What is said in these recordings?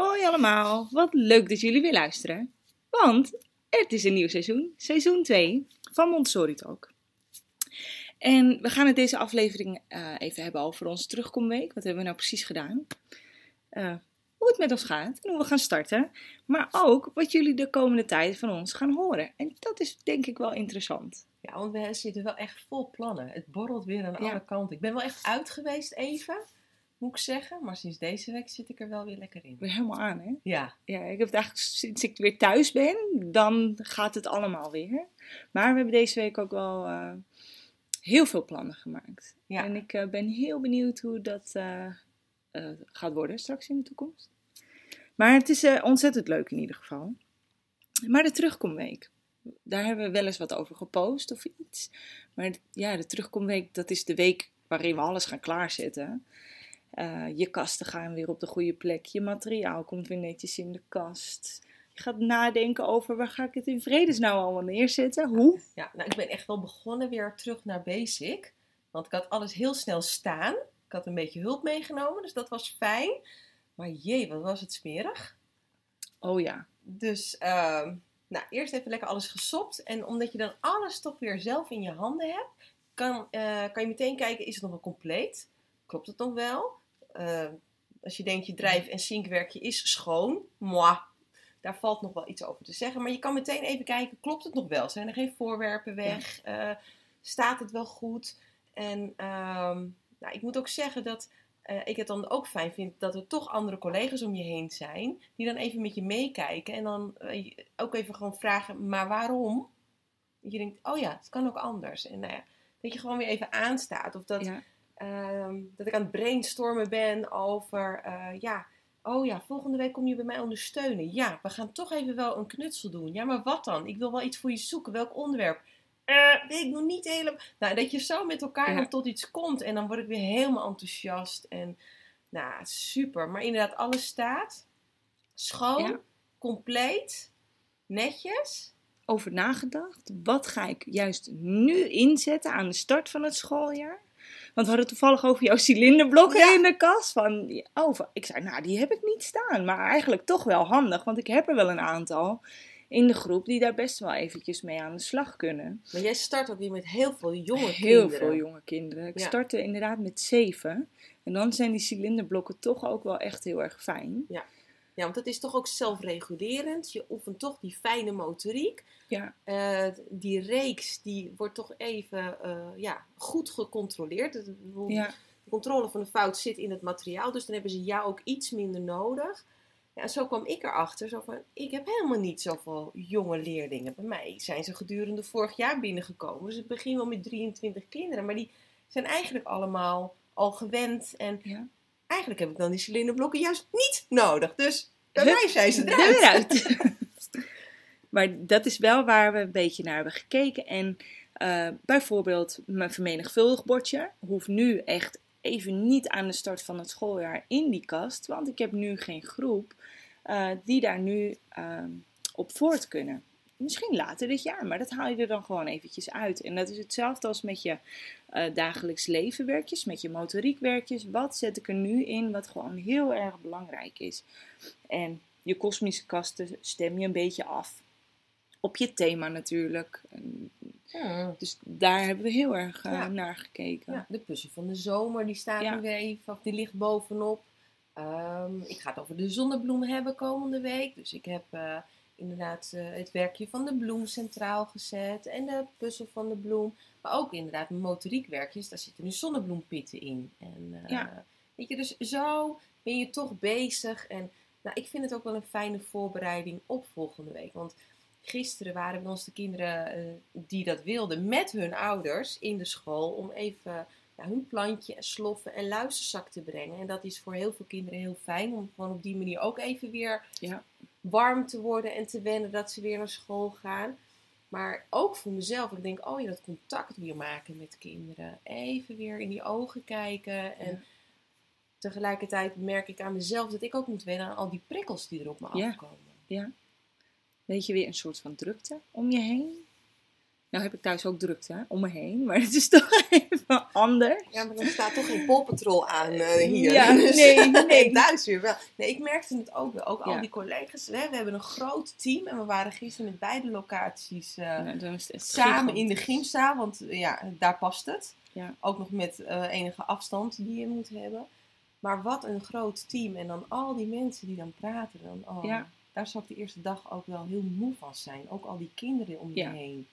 Hoi allemaal, wat leuk dat jullie weer luisteren. Want het is een nieuw seizoen, seizoen 2 van Montessori Talk. En we gaan het deze aflevering uh, even hebben over onze terugkomweek. Wat hebben we nou precies gedaan? Uh, hoe het met ons gaat en hoe we gaan starten. Maar ook wat jullie de komende tijd van ons gaan horen. En dat is denk ik wel interessant. Ja, want we zitten wel echt vol plannen. Het borrelt weer aan alle kanten. Ik ben wel echt uit geweest even moet ik zeggen. Maar sinds deze week zit ik er wel weer lekker in. Weer helemaal aan, hè? Ja. Ja, ik heb het eigenlijk sinds ik weer thuis ben, dan gaat het allemaal weer. Maar we hebben deze week ook wel uh, heel veel plannen gemaakt. Ja. En ik uh, ben heel benieuwd hoe dat uh, gaat worden straks in de toekomst. Maar het is ontzettend leuk in ieder geval. Maar de terugkomweek. Daar hebben we wel eens wat over gepost of iets. Maar ja, de terugkomweek, dat is de week waarin we alles gaan klaarzetten. Uh, je kasten gaan weer op de goede plek. Je materiaal komt weer netjes in de kast. Je gaat nadenken over waar ga ik het in vredesnaam allemaal neerzetten. Hoe? Ja, nou ik ben echt wel begonnen weer terug naar basic. Want ik had alles heel snel staan. Ik had een beetje hulp meegenomen, dus dat was fijn. Maar jee, wat was het smerig. Oh ja. Dus uh, nou, eerst even lekker alles gesopt. En omdat je dan alles toch weer zelf in je handen hebt, kan, uh, kan je meteen kijken, is het nog wel compleet? Klopt het nog wel? Uh, als je denkt je drijf- en zinkwerkje is schoon, moi, daar valt nog wel iets over te zeggen. Maar je kan meteen even kijken, klopt het nog wel? Zijn er geen voorwerpen weg? Uh, staat het wel goed? En uh, nou, ik moet ook zeggen dat uh, ik het dan ook fijn vind dat er toch andere collega's om je heen zijn. Die dan even met je meekijken. En dan ook even gewoon vragen, maar waarom? Dat je denkt, oh ja, het kan ook anders. En nou ja, dat je gewoon weer even aanstaat. Of dat... Ja Ehm, dat ik aan het brainstormen ben over, uh, ja, oh ja, volgende week kom je bij mij ondersteunen. Ja, we gaan toch even wel een knutsel doen. Ja, maar wat dan? Ik wil wel iets voor je zoeken. Welk onderwerp? Uh, weet ik nog niet helemaal. Nou, dat je zo met elkaar dan tot iets komt en dan word ik weer helemaal enthousiast. En nou, super. Maar inderdaad, alles staat schoon, compleet, netjes over nagedacht. Wat ga ik juist nu inzetten aan de start van het schooljaar? Want we hadden toevallig over jouw cilinderblokken in de kast. Van, oh, ik zei, nou, die heb ik niet staan. Maar eigenlijk toch wel handig, want ik heb er wel een aantal in de groep die daar best wel eventjes mee aan de slag kunnen. Maar jij start ook weer met heel veel jonge heel kinderen. Heel veel jonge kinderen. Ik startte inderdaad met zeven. En dan zijn die cilinderblokken toch ook wel echt heel erg fijn. Ja. Ja, want het is toch ook zelfregulerend. Je oefent toch die fijne motoriek. Ja. Uh, die reeks die wordt toch even uh, ja, goed gecontroleerd. De, ja. de controle van de fout zit in het materiaal. Dus dan hebben ze jou ook iets minder nodig. Ja, en zo kwam ik erachter. Zo van, ik heb helemaal niet zoveel jonge leerlingen. Bij mij zijn ze gedurende vorig jaar binnengekomen. Dus het begin wel met 23 kinderen. Maar die zijn eigenlijk allemaal al gewend. En ja eigenlijk heb ik dan die cilinderblokken juist niet nodig. Dus bij mij zijn ze eruit. eruit. maar dat is wel waar we een beetje naar hebben gekeken. En uh, bijvoorbeeld mijn vermenigvuldig bordje hoeft nu echt even niet aan de start van het schooljaar in die kast. Want ik heb nu geen groep uh, die daar nu uh, op voort kunnen misschien later dit jaar, maar dat haal je er dan gewoon eventjes uit. En dat is hetzelfde als met je uh, dagelijks levenwerkjes, met je motoriekwerkjes. Wat zet ik er nu in wat gewoon heel erg belangrijk is? En je kosmische kasten stem je een beetje af. Op je thema natuurlijk. Ja. Dus daar hebben we heel erg uh, naar gekeken. Ja, de puzzel van de zomer, die staat nu weer even, die ligt bovenop. Um, ik ga het over de zonnebloem hebben komende week. Dus ik heb... Uh, inderdaad uh, het werkje van de bloem centraal gezet en de puzzel van de bloem. Maar ook inderdaad motoriekwerkjes, daar zitten nu zonnebloempitten in. En uh, ja. weet je, dus zo ben je toch bezig. En nou, ik vind het ook wel een fijne voorbereiding op volgende week. Want gisteren waren bij ons de kinderen uh, die dat wilden met hun ouders in de school om even ja, hun plantje en sloffen en luisterzak te brengen. En dat is voor heel veel kinderen heel fijn om gewoon op die manier ook even weer ja warm te worden en te wennen dat ze weer naar school gaan. Maar ook voor mezelf. Ik denk, oh ja, dat contact weer maken met kinderen. Even weer in die ogen kijken. En ja. tegelijkertijd merk ik aan mezelf dat ik ook moet wennen aan al die prikkels die er op me ja. afkomen. Ja. Weet je, weer een soort van drukte om je heen. Nou heb ik thuis ook drukte om me heen, maar het is toch even anders. Ja, maar er staat toch geen polpatrol aan uh, hier. Ja, Dus- nee, nee. thuis weer wel. Nee, ik merkte het ook wel. Ook al die collega's. Hè, we hebben een groot team en we waren gisteren met beide locaties eh, samen in de gymzaal, want eh, ja, daar past het. Ja. Ook nog met eh, enige afstand die je moet hebben. Maar wat een groot team. En dan al die mensen die dan praten. Dan, oh, Ja. Daar zou ik de eerste dag ook wel heel moe van zijn. Ook al die kinderen om je Ja. heen.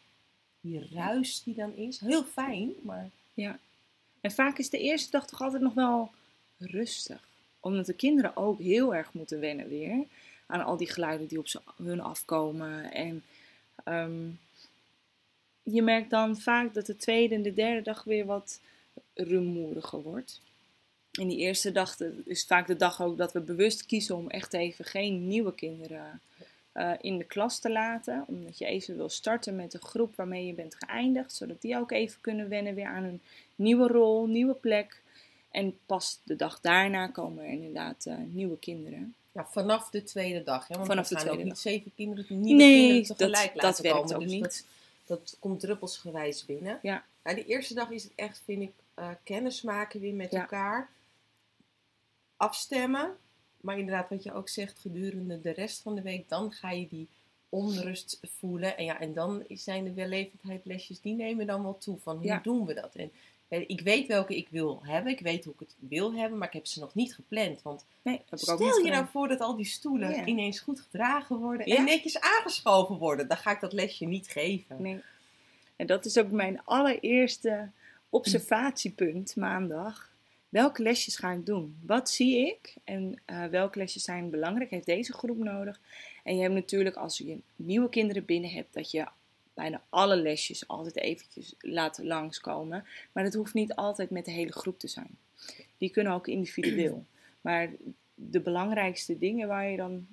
Die ruis die dan is. Heel fijn, maar En vaak is de eerste dag toch altijd nog wel rustig. Omdat de kinderen ook heel erg moeten wennen weer. Aan al die geluiden die op hun afkomen. En ehm, je merkt dan vaak dat de tweede en de derde dag weer wat rumoeriger wordt. En die eerste dag is vaak de dag ook dat we bewust kiezen om echt even geen nieuwe kinderen eh, in de klas te laten. Omdat je even wil starten met de groep waarmee je bent geëindigd. Zodat die ook even kunnen wennen weer aan hun nieuwe rol, nieuwe plek. En pas de dag daarna komen er inderdaad eh, nieuwe kinderen. ja, vanaf de tweede dag. Hè? Want Vanaf we de ook tweede niet zeven kinderen, nieuwe Nee, kinderen dat- tegelijk dat laten werkt komen. ook dus niet. Dat, dat komt druppelsgewijs binnen. Ja. Nou, de eerste dag is het echt, vind ik, eh kennis maken weer met Ja. elkaar. Afstemmen. Maar inderdaad, wat je ook zegt, gedurende de rest van de week, dan ga je die onrust voelen. En ja, en dan zijn de wellevendheidlesjes, die nemen dan wel toe van hoe Ja. doen we dat? En eh, ik weet welke ik wil hebben, ik weet hoe ik het wil hebben, maar ik heb ze nog niet gepland. Want Nee, Stel je gedaan. nou voor dat al die stoelen ineens goed gedragen worden Ja. en netjes aangeschoven worden. Dan ga ik dat lesje niet geven. Nee. En dat is ook mijn allereerste observatiepunt maandag. Welke lesjes ga ik doen? Wat zie ik? En eh, welke lesjes zijn belangrijk? Heeft deze groep nodig? En je hebt natuurlijk, als je nieuwe kinderen binnen hebt, dat je bijna alle lesjes altijd eventjes laat langskomen. Maar dat hoeft niet altijd met de hele groep te zijn. Die kunnen ook individueel. Maar de belangrijkste dingen waar je dan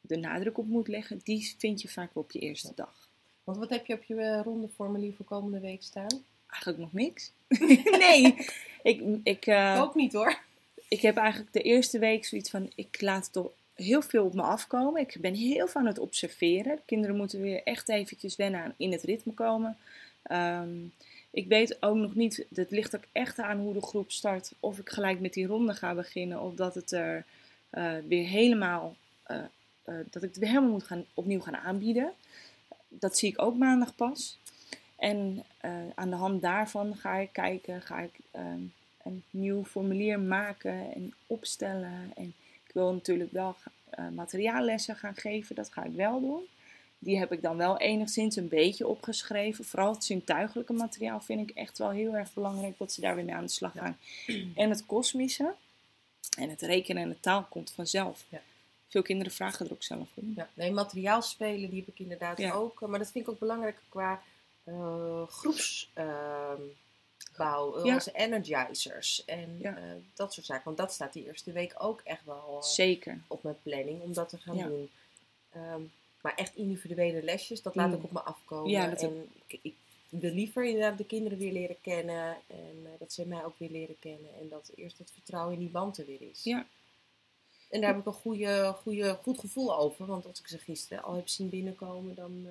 de nadruk op moet leggen, die vind je vaak op je eerste dag. Want wat heb je op je eh, rondeformulier voor komende week staan? Eigenlijk nog niks. nee, ik, ik, eh, Ook niet hoor. ik heb eigenlijk de eerste week zoiets van, ik laat toch heel veel op me afkomen. Ik ben heel aan het observeren. De kinderen moeten weer echt eventjes wennen aan in het ritme komen. Ehm, ik weet ook nog niet, het ligt ook echt aan hoe de groep start. Of ik gelijk met die ronde ga beginnen. Of dat het er eh, weer helemaal, eh, dat ik het weer helemaal moet gaan, opnieuw gaan aanbieden. Dat zie ik ook maandag pas. En eh, aan de hand daarvan ga ik kijken, ga ik ehm, een nieuw formulier maken en opstellen. En ik wil natuurlijk wel eh, materiaallessen gaan geven, dat ga ik wel doen. Die heb ik dan wel enigszins een beetje opgeschreven. Vooral het zintuigelijke materiaal vind ik echt wel heel erg belangrijk dat ze daar weer mee aan de slag gaan. En het kosmische. En het rekenen en de taal komt vanzelf. Ja. Veel kinderen vragen er ook zelf om. Ja, nee, materiaalspelen die heb ik inderdaad Ja. ook. Maar dat vind ik ook belangrijk qua eh groepsbouw. Ja. Als energizers en Ja. eh, dat soort zaken. Want dat staat die eerste week ook echt wel eh, Zeker. op mijn planning om dat te gaan Ja. doen. Ehm, maar echt individuele lesjes, dat laat Mm. ik op me afkomen. En ik, ik wil liever inderdaad de kinderen weer leren kennen. En eh, dat ze mij ook weer leren kennen. En dat eerst het vertrouwen in die band er weer is. Ja. En daar heb ik een goede, goede, goed gevoel over. Want als ik ze gisteren al heb zien binnenkomen, dan...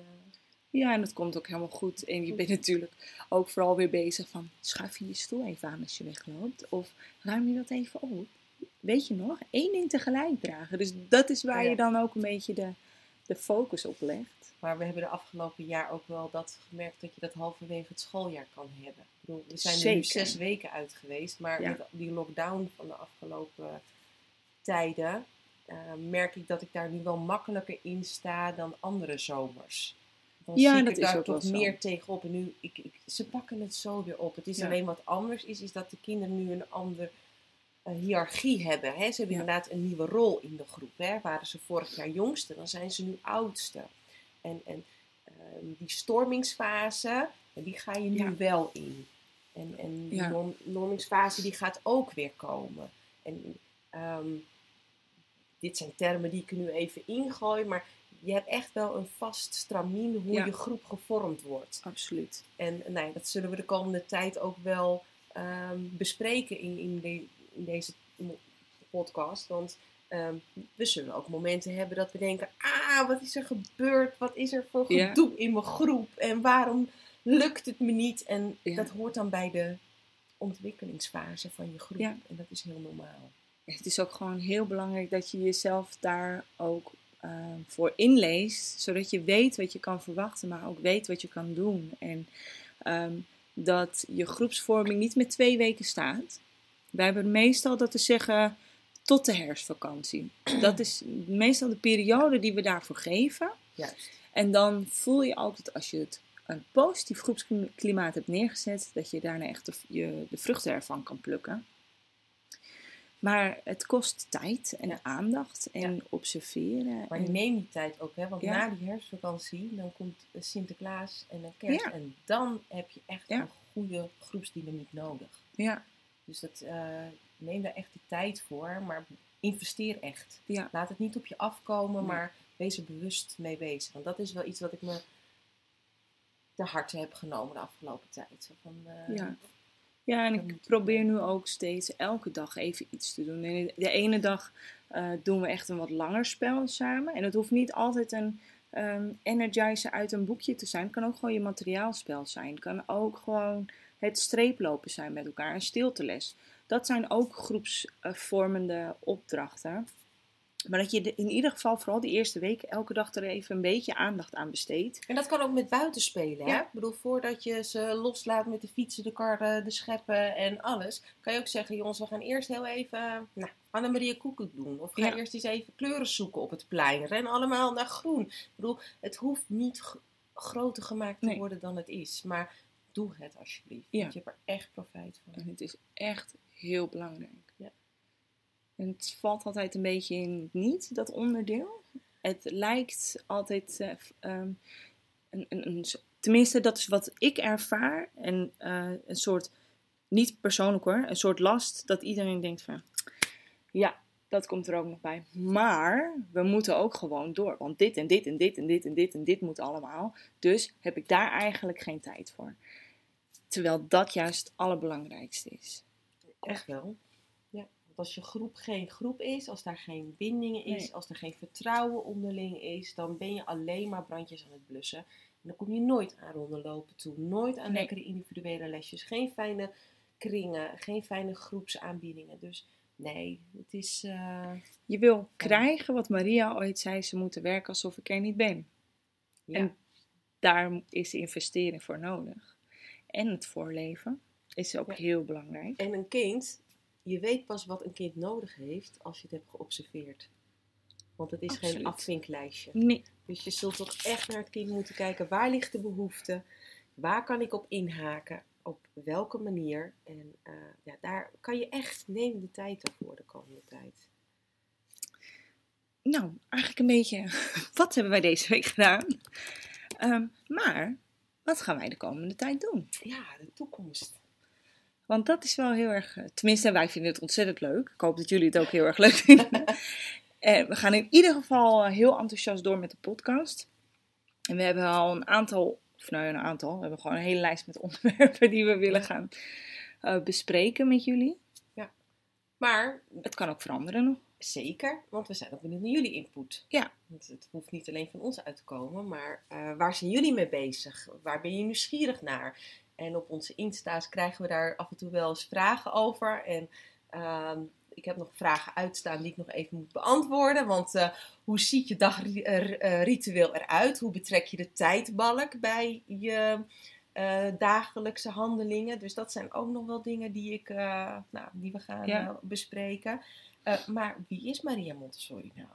Ja, en dat komt ook helemaal goed. En je bent natuurlijk ook vooral weer bezig van... schuif je je stoel even aan als je wegloopt. Of ruim je dat even op. Weet je nog? Eén ding tegelijk dragen. Dus dat is waar Ja. je dan ook een beetje de, de focus op legt. Maar we hebben de afgelopen jaar ook wel dat gemerkt dat je dat halverwege het schooljaar kan hebben. Ik bedoel, we zijn er nu zes weken uit geweest, maar Ja. met die lockdown van de afgelopen tijden eh, merk ik dat ik daar nu wel makkelijker in sta dan andere zomers. Dan Ja, zie ik daar toch meer tegenop. En nu, ik, ik, ze pakken het zo weer op. Het is Ja. alleen wat anders is, is dat de kinderen nu een andere eh, hiërarchie hebben. Hè? Ze hebben Ja. inderdaad een nieuwe rol in de groep. Hè? Waren ze vorig jaar jongste, dan zijn ze nu oudste. En, en ehm, die stormingsfase, die ga je nu wel in. En, en die norm- normingsfase die gaat ook weer komen. En ehm, dit zijn termen die ik er nu even ingooi, maar je hebt echt wel een vast stramien hoe Ja. je groep gevormd wordt. Absoluut. En nou ja, dat zullen we de komende tijd ook wel ehm, bespreken in, in, de- in deze podcast. Want ehm, we zullen ook momenten hebben dat we denken: ah, wat is er gebeurd? Wat is er voor Ja. gedoe in mijn groep? En waarom lukt het me niet. En dat hoort dan bij de ontwikkelingsfase van je groep. En dat is heel normaal. Het is ook gewoon heel belangrijk dat je jezelf daar ook ehm, voor inleest, zodat je weet wat je kan verwachten, maar ook weet wat je kan doen. En ehm, dat je groepsvorming niet met twee weken staat. Wij hebben meestal dat te zeggen tot de herfstvakantie. Dat is meestal de periode die we daarvoor geven. Juist. En dan voel je ook dat als je het een positief groepsklimaat hebt neergezet, dat je daarna echt de, je, de vruchten ervan kan plukken. Maar het kost tijd en aandacht en observeren. Maar en... neem die tijd ook, hè? want na die herfstvakantie dan komt Sinterklaas en een kerst. En dan heb je echt een goede groepsdynamiek nodig. Ja. Dus dat, uh, neem daar echt de tijd voor, maar investeer echt. Laat het niet op je afkomen, maar wees er bewust mee bezig. Want dat is wel iets wat ik me te harte heb genomen de afgelopen tijd. Zo van, uh, ja. Ja, en ik probeer nu ook steeds elke dag even iets te doen. de ene dag uh, doen we echt een wat langer spel samen. En het hoeft niet altijd een um, energizer uit een boekje te zijn. Het kan ook gewoon je materiaalspel zijn. Het kan ook gewoon het streeplopen zijn met elkaar. Een stilteles. Dat zijn ook groepsvormende opdrachten. Maar dat je in ieder geval vooral die eerste weken elke dag er even een beetje aandacht aan besteedt. En dat kan ook met buitenspelen. Hè? Ik bedoel, voordat je ze loslaat met de fietsen, de karren, de scheppen en alles. Kan je ook zeggen, jongens, we gaan eerst heel even nou, Annemarie Koekoek doen. Of ga eerst eens even kleuren zoeken op het plein. Ren allemaal naar groen. Ik bedoel, het hoeft niet groter gemaakt te worden dan het is. Maar doe het alsjeblieft. Want je hebt er echt profijt van. En het is echt heel belangrijk. Het valt altijd een beetje in niet, dat onderdeel. Het lijkt altijd, uh, um, een, een, tenminste dat is wat ik ervaar, en uh, een soort, niet persoonlijk hoor, een soort last dat iedereen denkt van, ja, dat komt er ook nog bij. Maar we moeten ook gewoon door, want dit en dit en dit en dit en dit en dit moet allemaal. Dus heb ik daar eigenlijk geen tijd voor. Terwijl dat juist het allerbelangrijkste is. Echt wel als je groep geen groep is, als daar geen binding is, als er geen vertrouwen onderling is, dan ben je alleen maar brandjes aan het blussen. En dan kom je nooit aan rondelopen toe. Nooit aan lekkere individuele lesjes. Geen fijne kringen, geen fijne groepsaanbiedingen. Dus nee, het is. Uh, je wil krijgen wat Maria ooit zei: ze moeten werken alsof ik er niet ben. Ja. En daar is de investering voor nodig. En het voorleven is ook heel belangrijk. En een kind je weet pas wat een kind nodig heeft als je het hebt geobserveerd. Want het is geen afvinklijstje. Nee. Dus je zult toch echt naar het kind moeten kijken. Waar ligt de behoefte? Waar kan ik op inhaken? Op welke manier? En uh, ja, daar kan je echt, neem de tijd ervoor de komende tijd. Nou, eigenlijk een beetje, wat hebben wij deze week gedaan? Um, maar, wat gaan wij de komende tijd doen? Ja, de toekomst. Want dat is wel heel erg. Eh, tenminste, wij vinden het ontzettend leuk. Ik hoop dat jullie het ook heel erg leuk vinden. en we gaan in ieder geval eh, heel enthousiast door met de podcast. En we hebben al een aantal, of nou een aantal, we hebben gewoon een hele lijst met onderwerpen die we willen gaan uh, bespreken met jullie. Ja. Maar het kan ook veranderen nog. Zeker, want we zijn ook benieuwd naar jullie input. Ja. Want het hoeft niet alleen van ons uit te komen, maar uh, waar zijn jullie mee bezig? Waar ben je nieuwsgierig naar? En op onze Insta's krijgen we daar af en toe wel eens vragen over. En uh, ik heb nog vragen uitstaan die ik nog even moet beantwoorden. Want uh, hoe ziet je dagritueel eruit? Hoe betrek je de tijdbalk bij je uh, dagelijkse handelingen? Dus dat zijn ook nog wel dingen die, ik, nou, die we gaan bespreken. maar wie is Maria Montessori nou?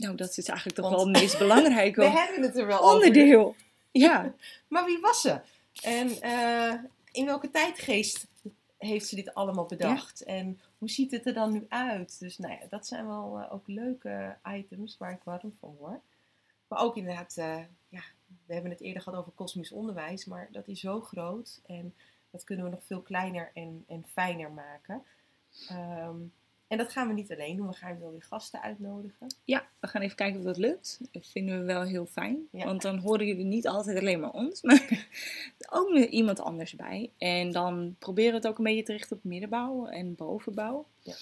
Nou, dat is eigenlijk toch wel het meest belangrijke we hebben het er wel onderdeel. Over. Ja. maar wie was ze? En uh, in welke tijdgeest heeft ze dit allemaal bedacht? En hoe ziet het er dan nu uit? Dus nou ja, dat zijn wel uh, ook leuke items waar ik warm van word. Maar ook inderdaad, uh, ja, we hebben het eerder gehad over kosmisch onderwijs, maar dat is zo groot en dat kunnen we nog veel kleiner en, en fijner maken. Um, en dat gaan we niet alleen doen, we gaan wel weer gasten uitnodigen. Ja, we gaan even kijken of dat lukt. Dat vinden we wel heel fijn. Want dan horen jullie niet altijd alleen maar ons, maar ook iemand anders bij. En dan proberen we het ook een beetje te richten op middenbouw en bovenbouw. Ja.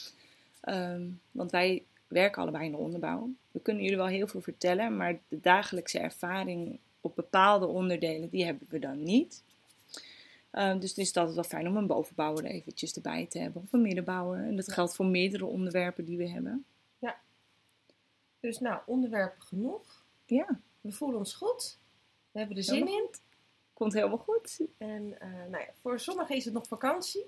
Ehm, want wij werken allebei in de onderbouw. We kunnen jullie wel heel veel vertellen, maar de dagelijkse ervaring op bepaalde onderdelen, die hebben we dan niet. Uh, dus het is altijd wel fijn om een bovenbouwer eventjes erbij te hebben. Of een middenbouwer. En dat geldt voor meerdere onderwerpen die we hebben. Ja. Dus nou, onderwerpen genoeg. Ja. We voelen ons goed. We hebben er zin in. Komt helemaal goed. En uh, nou ja, voor sommigen is het nog vakantie.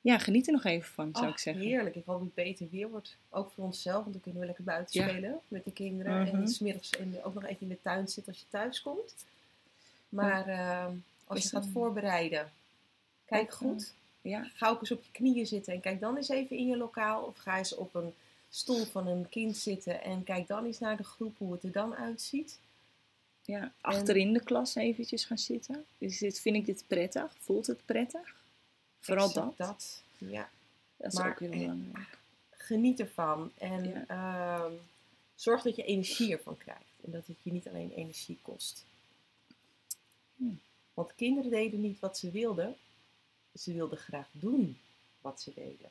Ja, geniet er nog even van, zou ik zeggen. Heerlijk. Ik hoop dat het beter weer wordt. Ook voor onszelf, want dan kunnen we lekker buiten spelen met de kinderen. En mhm. smiddags en ook nog even in de tuin zitten als je thuis komt. Maar uh, als je gaat voorbereiden, kijk goed. Ja. Ga ook eens op je knieën zitten en kijk dan eens even in je lokaal. Of ga eens op een stoel van een kind zitten en kijk dan eens naar de groep hoe het er dan uitziet. Ja, achterin de klas eventjes gaan zitten. Is dit, vind ik dit prettig? Voelt het prettig? Vooral dat. dat. Ja. Dat is ook heel belangrijk. Geniet ervan en ehm, zorg dat je energie ervan krijgt. En dat het je niet alleen energie kost. Hm. Want kinderen deden niet wat ze wilden. Ze wilden graag doen wat ze deden.